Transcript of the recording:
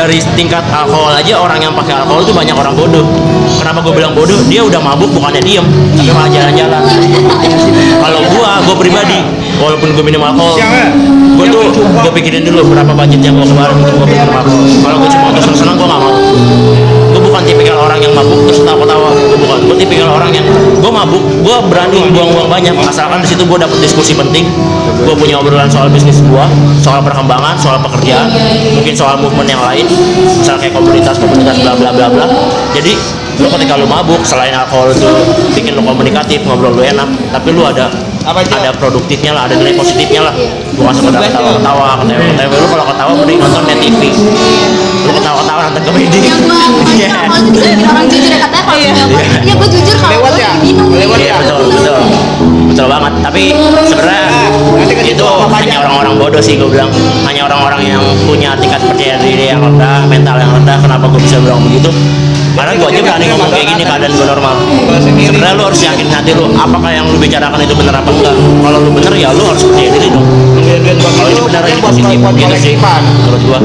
dari tingkat alkohol aja orang yang pakai alkohol tuh banyak orang bodoh. Kenapa gue bilang bodoh? Dia udah mabuk bukannya diem. Tapi malah jalan-jalan. Kalau gua gua pribadi walaupun gue minum alkohol gue tuh gue pikirin dulu berapa budget yang gue keluarin untuk gue minum alkohol. Kalau gue cuma untuk senang gue nggak mau. Gue bukan tipikal orang yang mabuk terus tawa-tawa gue bukan gue tipikal orang yang gue mabuk gue berani buang-buang banyak. Asalkan di situ gue dapet diskusi penting. Gue punya obrolan soal bisnis gue soal perkembangan soal pekerjaan mungkin soal movement yang lain misal kayak komunitas komunitas bla bla bla bla. Jadi lu ketika lu mabuk selain alkohol itu bikin lu komunikatif ngobrol lu enak tapi lu ada Apa itu? ada produktifnya lah ada nilai positifnya lah. Bukan sekedar ketawa-ketawa ketawa ketawa lu kalau ketawa mending nonton net TV lu ketawa-ketawa nonton komedi. Yang gua Iya. bikin orang jujur ya katanya kalau Iya. ya gua jujur tapi sebenarnya itu hanya orang-orang bodoh sih gue bilang. Hanya orang-orang yang punya tingkat percaya diri yang rendah mental yang rendah kenapa gue bisa bilang begitu? Karena gue aja berani ngomong kayak gini keadaan gue normal. Sebenarnya lu harus yakin hati lu apakah yang lu bicarakan itu benar apa enggak? Kalau lu bener ya lu harus percaya diri dong. Kalau ini benar ini positif gitu sih menurut gue